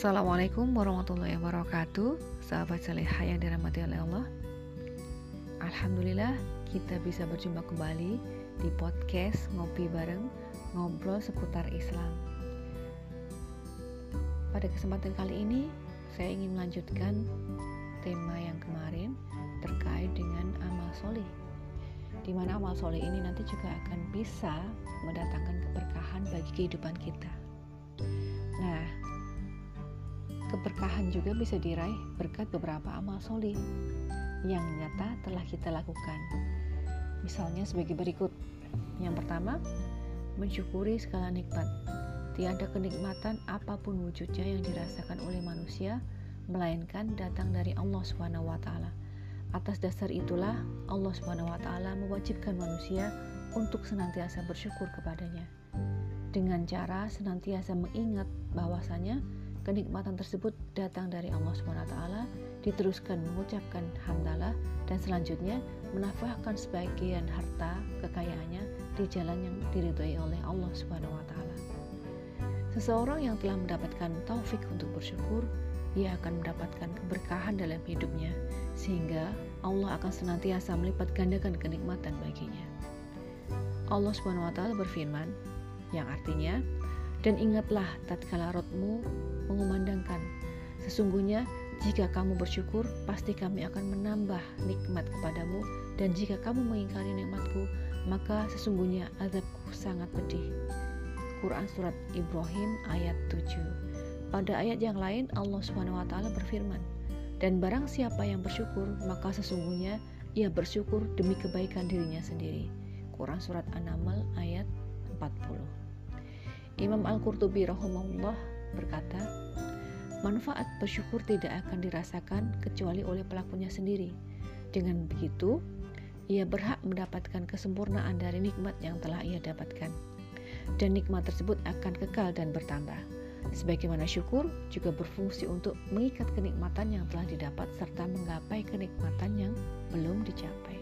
Assalamualaikum warahmatullahi wabarakatuh. Sahabat salihah yang dirahmati oleh Allah. Alhamdulillah kita bisa berjumpa kembali di podcast Ngopi Bareng Ngobrol seputar Islam. Pada kesempatan kali ini saya ingin melanjutkan tema yang kemarin terkait dengan amal soleh. Di mana amal soleh ini nanti juga akan bisa mendatangkan keberkahan bagi kehidupan kita. Keberkahan juga bisa diraih berkat beberapa amal soleh yang nyata telah kita lakukan. Misalnya sebagai berikut. Yang pertama, mensyukuri segala nikmat. Tiada kenikmatan apa pun wujudnya yang dirasakan oleh manusia melainkan datang dari Allah taala. Atas dasar itulah Allah taala mewajibkan manusia untuk senantiasa bersyukur kepadanya. Dengan cara senantiasa mengingat bahwasanya kenikmatan tersebut datang dari Allah taala, diteruskan mengucapkan hamdalah dan selanjutnya menafkahkan sebagian harta kekayaannya di jalan yang diridhoi oleh Allah Subhanahu wa taala. Seseorang yang telah mendapatkan taufik untuk bersyukur ia akan mendapatkan keberkahan dalam hidupnya, sehingga Allah akan senantiasa melipat gandakan kenikmatan baginya. Allah Subhanahu wa taala berfirman yang artinya dan ingatlah tatkala rotmu mengumandangkan sesungguhnya jika kamu bersyukur pasti kami akan menambah nikmat kepadamu dan jika kamu mengingkari nikmatku maka sesungguhnya azabku sangat pedih Quran Surat Ibrahim ayat 7 pada ayat yang lain Allah taala berfirman, "Dan barang siapa yang bersyukur, maka sesungguhnya ia bersyukur demi kebaikan dirinya sendiri." Quran surat An-Naml ayat 40. Imam Al-Qurtubi rahimahullah berkata, "Manfaat bersyukur tidak akan dirasakan kecuali oleh pelakunya sendiri. Dengan begitu, ia berhak mendapatkan kesempurnaan dari nikmat yang telah ia dapatkan." Dan nikmat tersebut akan kekal dan bertambah. Sebagaimana syukur juga berfungsi untuk mengikat kenikmatan yang telah didapat serta menggapai kenikmatan yang belum dicapai.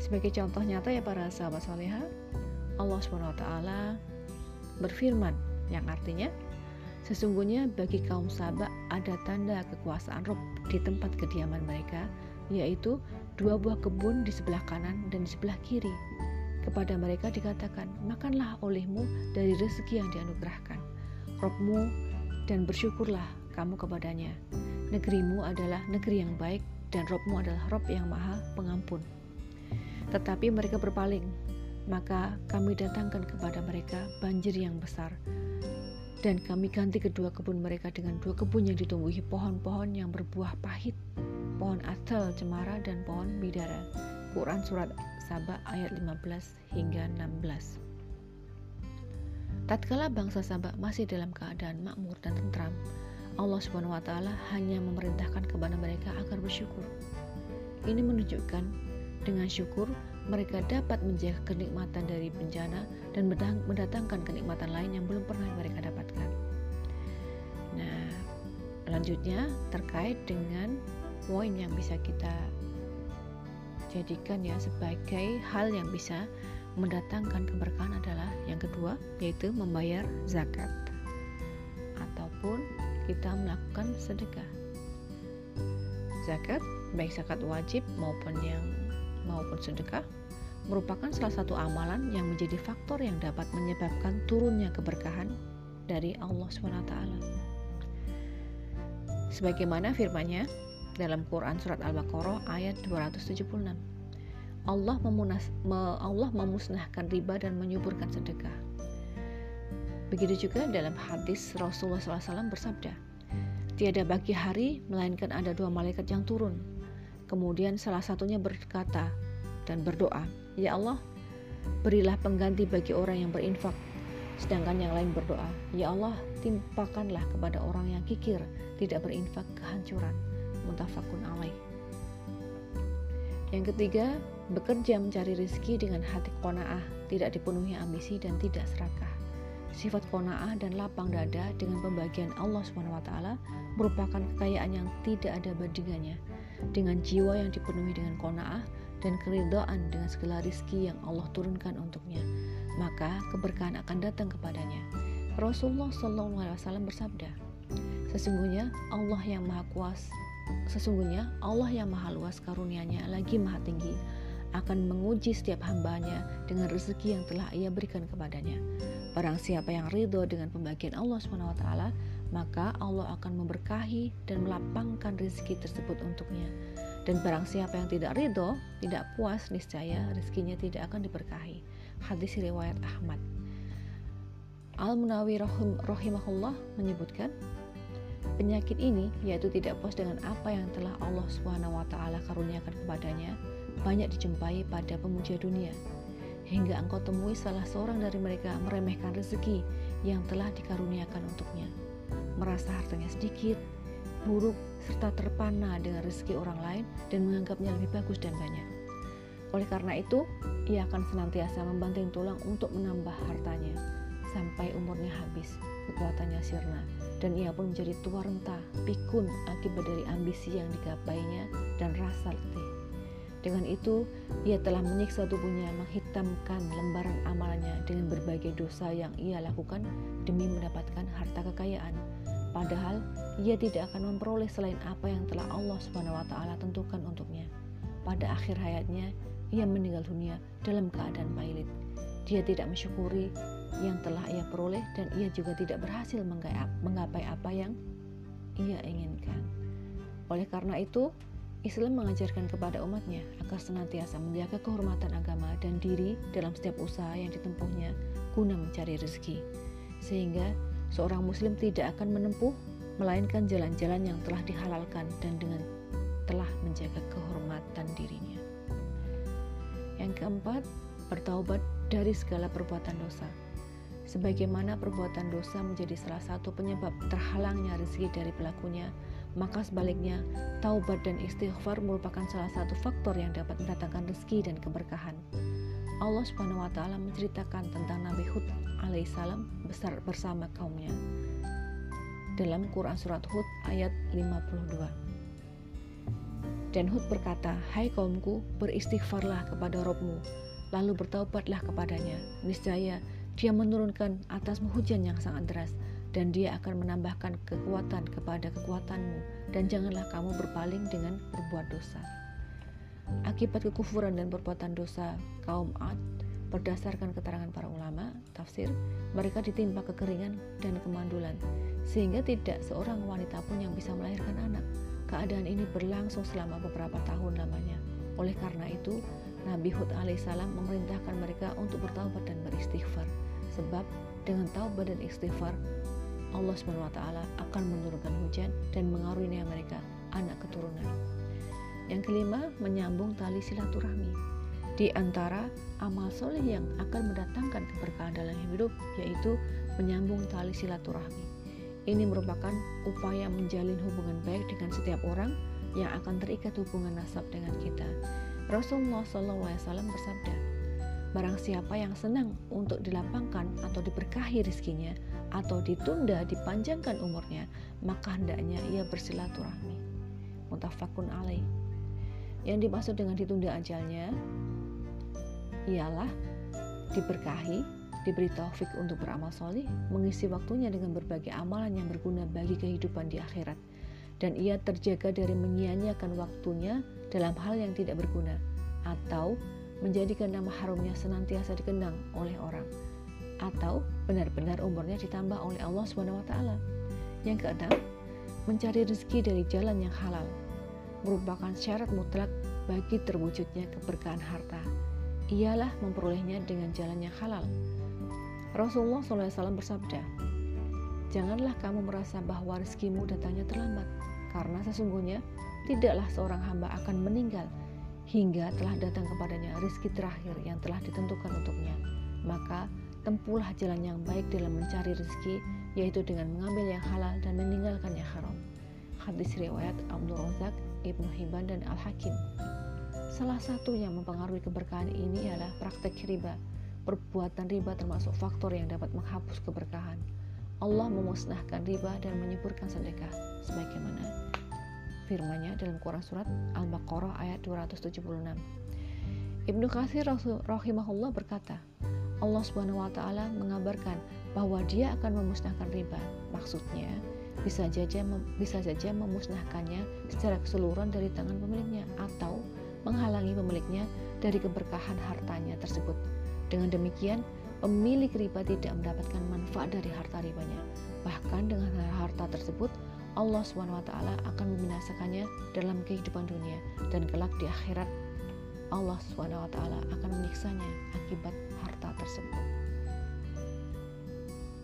Sebagai contoh nyata ya para sahabat soleha, Allah SWT berfirman yang artinya Sesungguhnya bagi kaum Sabak ada tanda kekuasaan Rob di tempat kediaman mereka, yaitu dua buah kebun di sebelah kanan dan di sebelah kiri. Kepada mereka dikatakan, makanlah olehmu dari rezeki yang dianugerahkan. Robmu dan bersyukurlah kamu kepadanya. Negerimu adalah negeri yang baik dan Robmu adalah Rob yang maha pengampun. Tetapi mereka berpaling, maka kami datangkan kepada mereka banjir yang besar. Dan kami ganti kedua kebun mereka dengan dua kebun yang ditumbuhi pohon-pohon yang berbuah pahit, pohon asal, cemara, dan pohon bidara. Quran Surat Sabah ayat 15 hingga 16. Tatkala bangsa Sabak masih dalam keadaan makmur dan tentram, Allah Subhanahu wa taala hanya memerintahkan kepada mereka agar bersyukur. Ini menunjukkan dengan syukur mereka dapat menjaga kenikmatan dari bencana dan mendatangkan kenikmatan lain yang belum pernah mereka dapatkan. Nah, selanjutnya terkait dengan poin yang bisa kita jadikan ya sebagai hal yang bisa mendatangkan keberkahan adalah yang kedua yaitu membayar zakat ataupun kita melakukan sedekah. Zakat baik zakat wajib maupun yang maupun sedekah merupakan salah satu amalan yang menjadi faktor yang dapat menyebabkan turunnya keberkahan dari Allah SWT. Sebagaimana firman-Nya dalam Quran surat Al-Baqarah ayat 276. Allah, memunas, me, Allah memusnahkan riba dan menyuburkan sedekah. Begitu juga dalam hadis Rasulullah SAW bersabda, Tiada bagi hari melainkan ada dua malaikat yang turun. Kemudian salah satunya berkata dan berdoa, Ya Allah, berilah pengganti bagi orang yang berinfak. Sedangkan yang lain berdoa, Ya Allah, timpakanlah kepada orang yang kikir, tidak berinfak kehancuran. Muntafakun alaih. Yang ketiga, bekerja mencari rezeki dengan hati kona'ah, tidak dipenuhi ambisi dan tidak serakah. Sifat kona'ah dan lapang dada dengan pembagian Allah SWT merupakan kekayaan yang tidak ada bandingannya. Dengan jiwa yang dipenuhi dengan kona'ah dan keridhaan dengan segala rizki yang Allah turunkan untuknya, maka keberkahan akan datang kepadanya. Rasulullah SAW bersabda, Sesungguhnya Allah yang Maha Kuasa Sesungguhnya Allah yang Maha Luas karunia-Nya lagi Maha Tinggi akan menguji setiap hambanya dengan rezeki yang telah ia berikan kepadanya. Barang siapa yang ridho dengan pembagian Allah SWT, maka Allah akan memberkahi dan melapangkan rezeki tersebut untuknya. Dan barang siapa yang tidak ridho, tidak puas, niscaya rezekinya tidak akan diberkahi. Hadis riwayat Ahmad. Al-Munawi rahimahullah menyebutkan, penyakit ini yaitu tidak puas dengan apa yang telah Allah taala karuniakan kepadanya, banyak dijumpai pada pemuja dunia. Hingga engkau temui salah seorang dari mereka meremehkan rezeki yang telah dikaruniakan untuknya. Merasa hartanya sedikit, buruk, serta terpana dengan rezeki orang lain dan menganggapnya lebih bagus dan banyak. Oleh karena itu, ia akan senantiasa membanting tulang untuk menambah hartanya sampai umurnya habis, kekuatannya sirna, dan ia pun menjadi tua renta, pikun akibat dari ambisi yang digapainya dan rasa letih. Dengan itu, ia telah menyiksa tubuhnya, menghitamkan lembaran amalnya dengan berbagai dosa yang ia lakukan demi mendapatkan harta kekayaan. Padahal, ia tidak akan memperoleh selain apa yang telah Allah Subhanahu wa taala tentukan untuknya. Pada akhir hayatnya, ia meninggal dunia dalam keadaan pailit. Dia tidak mensyukuri yang telah ia peroleh dan ia juga tidak berhasil menggapai apa yang ia inginkan. Oleh karena itu, Islam mengajarkan kepada umatnya agar senantiasa menjaga kehormatan agama dan diri dalam setiap usaha yang ditempuhnya guna mencari rezeki. Sehingga seorang muslim tidak akan menempuh melainkan jalan-jalan yang telah dihalalkan dan dengan telah menjaga kehormatan dirinya. Yang keempat, bertaubat dari segala perbuatan dosa. Sebagaimana perbuatan dosa menjadi salah satu penyebab terhalangnya rezeki dari pelakunya, maka sebaliknya taubat dan istighfar merupakan salah satu faktor yang dapat mendatangkan rezeki dan keberkahan. Allah Subhanahu wa taala menceritakan tentang Nabi Hud alaihissalam besar bersama kaumnya. Dalam Quran surat Hud ayat 52. Dan Hud berkata, Hai kaumku, beristighfarlah kepada Robmu, lalu bertaubatlah kepadanya. Niscaya dia menurunkan atasmu hujan yang sangat deras, dan dia akan menambahkan kekuatan kepada kekuatanmu, dan janganlah kamu berpaling dengan berbuat dosa. Akibat kekufuran dan perbuatan dosa kaum Ad, berdasarkan keterangan para ulama, tafsir, mereka ditimpa kekeringan dan kemandulan, sehingga tidak seorang wanita pun yang bisa melahirkan anak. Keadaan ini berlangsung selama beberapa tahun lamanya. Oleh karena itu, Nabi Hud alaihissalam memerintahkan mereka untuk bertaubat dan beristighfar Sebab dengan taubat dan istighfar, Allah SWT akan menurunkan hujan dan mengaruniai mereka anak keturunan. Yang kelima, menyambung tali silaturahmi. Di antara amal soleh yang akan mendatangkan keberkahan dalam hidup, yaitu menyambung tali silaturahmi. Ini merupakan upaya menjalin hubungan baik dengan setiap orang yang akan terikat hubungan nasab dengan kita. Rasulullah SAW bersabda, Barang siapa yang senang untuk dilapangkan atau diberkahi rizkinya atau ditunda dipanjangkan umurnya, maka hendaknya ia bersilaturahmi. Mutafakun alaih. Yang dimaksud dengan ditunda ajalnya ialah diberkahi, diberi taufik untuk beramal soleh, mengisi waktunya dengan berbagai amalan yang berguna bagi kehidupan di akhirat, dan ia terjaga dari menyia-nyiakan waktunya dalam hal yang tidak berguna, atau menjadikan nama harumnya senantiasa dikenang oleh orang atau benar-benar umurnya ditambah oleh Allah taala. Yang keenam, mencari rezeki dari jalan yang halal merupakan syarat mutlak bagi terwujudnya keberkahan harta. Ialah memperolehnya dengan jalan yang halal. Rasulullah SAW bersabda, Janganlah kamu merasa bahwa rezekimu datangnya terlambat, karena sesungguhnya tidaklah seorang hamba akan meninggal hingga telah datang kepadanya rizki terakhir yang telah ditentukan untuknya. Maka tempuhlah jalan yang baik dalam mencari rizki, yaitu dengan mengambil yang halal dan meninggalkan yang haram. Hadis riwayat Abdul Razak, Ibnu Hibban, dan Al-Hakim. Salah satu yang mempengaruhi keberkahan ini adalah praktek riba. Perbuatan riba termasuk faktor yang dapat menghapus keberkahan. Allah memusnahkan riba dan menyebutkan sedekah sebagaimana firmannya dalam Quran Surat Al-Baqarah ayat 276. Ibnu Katsir rahimahullah berkata, Allah Subhanahu wa taala mengabarkan bahwa dia akan memusnahkan riba. Maksudnya, bisa saja bisa saja memusnahkannya secara keseluruhan dari tangan pemiliknya atau menghalangi pemiliknya dari keberkahan hartanya tersebut. Dengan demikian, pemilik riba tidak mendapatkan manfaat dari harta ribanya. Bahkan dengan harta tersebut, Allah SWT akan membinasakannya dalam kehidupan dunia dan kelak di akhirat Allah SWT akan menyiksanya akibat harta tersebut.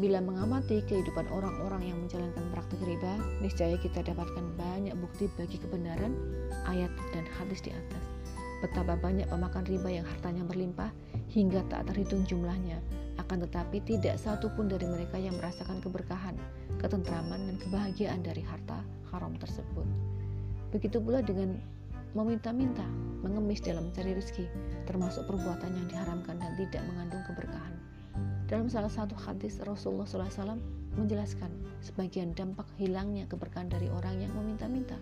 Bila mengamati kehidupan orang-orang yang menjalankan praktik riba, niscaya kita dapatkan banyak bukti bagi kebenaran ayat dan hadis di atas. Betapa banyak pemakan riba yang hartanya berlimpah hingga tak terhitung jumlahnya, akan tetapi tidak satu pun dari mereka yang merasakan keberkahan, ketentraman, dan kebahagiaan dari harta haram tersebut. Begitu pula dengan meminta-minta, mengemis dalam mencari rezeki, termasuk perbuatan yang diharamkan dan tidak mengandung keberkahan. Dalam salah satu hadis Rasulullah SAW menjelaskan sebagian dampak hilangnya keberkahan dari orang yang meminta-minta.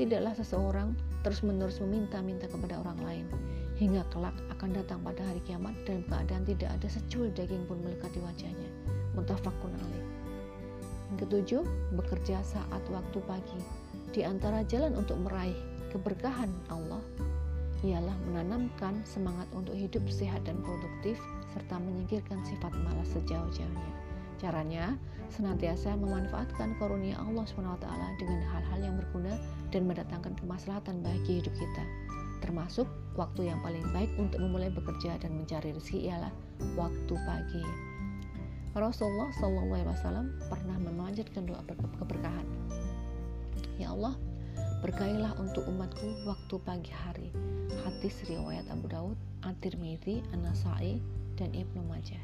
Tidaklah seseorang terus-menerus meminta-minta kepada orang lain hingga kelak akan datang pada hari kiamat dalam keadaan tidak ada secul daging pun melekat di wajahnya. Muttafaqun alaih. Ketujuh, bekerja saat waktu pagi. Di antara jalan untuk meraih keberkahan Allah ialah menanamkan semangat untuk hidup sehat dan produktif serta menyingkirkan sifat malas sejauh-jauhnya. Caranya, senantiasa memanfaatkan karunia Allah SWT dengan hal-hal yang berguna dan mendatangkan kemaslahatan bagi hidup kita. Termasuk waktu yang paling baik untuk memulai bekerja dan mencari rezeki ialah waktu pagi. Rasulullah SAW pernah memanjatkan doa keberkahan. Ya Allah, berkailah untuk umatku waktu pagi hari. Hadis riwayat Abu Daud, At-Tirmidzi, An-Nasai, dan Ibnu Majah.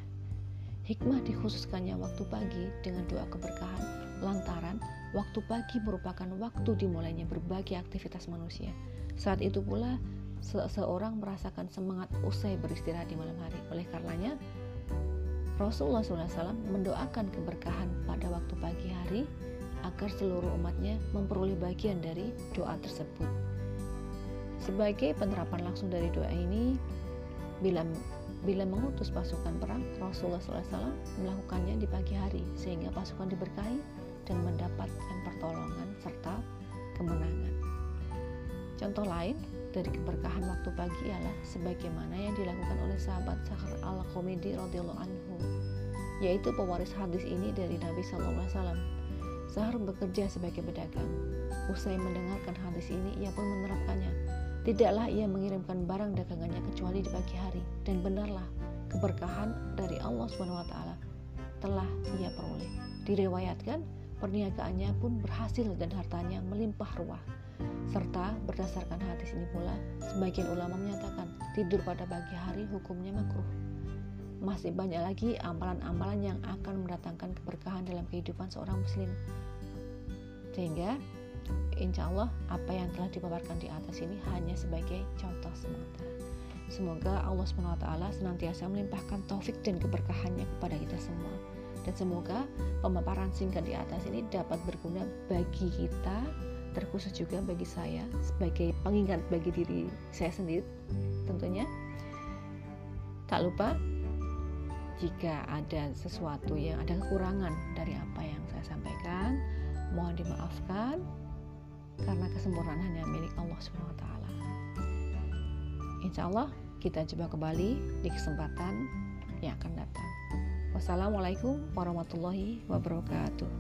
Hikmah dikhususkannya waktu pagi dengan doa keberkahan lantaran waktu pagi merupakan waktu dimulainya berbagai aktivitas manusia. Saat itu pula seseorang merasakan semangat usai beristirahat di malam hari. Oleh karenanya, Rasulullah SAW mendoakan keberkahan pada waktu pagi hari agar seluruh umatnya memperoleh bagian dari doa tersebut. Sebagai penerapan langsung dari doa ini, bila Bila mengutus pasukan perang, Rasulullah SAW melakukannya di pagi hari sehingga pasukan diberkahi dan mendapatkan pertolongan serta kemenangan. Contoh lain dari keberkahan waktu pagi ialah sebagaimana yang dilakukan oleh sahabat Sahar al-Qomidi radhiyallahu anhu, yaitu pewaris hadis ini dari Nabi wasallam. Sahar bekerja sebagai pedagang. Usai mendengarkan hadis ini, ia pun menerapkannya Tidaklah ia mengirimkan barang dagangannya kecuali di pagi hari dan benarlah keberkahan dari Allah SWT telah ia peroleh. Direwayatkan perniagaannya pun berhasil dan hartanya melimpah ruah. Serta berdasarkan hadis ini pula, sebagian ulama menyatakan tidur pada pagi hari hukumnya makruh. Masih banyak lagi amalan-amalan yang akan mendatangkan keberkahan dalam kehidupan seorang muslim. Sehingga insya Allah apa yang telah dipaparkan di atas ini hanya sebagai contoh semata. Semoga Allah SWT senantiasa melimpahkan taufik dan keberkahannya kepada kita semua. Dan semoga pemaparan singkat di atas ini dapat berguna bagi kita, terkhusus juga bagi saya sebagai pengingat bagi diri saya sendiri tentunya. Tak lupa jika ada sesuatu yang ada kekurangan dari apa yang saya sampaikan, mohon dimaafkan karena kesempurnaan hanya milik Allah SWT. Insya Allah kita coba kembali di kesempatan yang akan datang. Wassalamualaikum warahmatullahi wabarakatuh.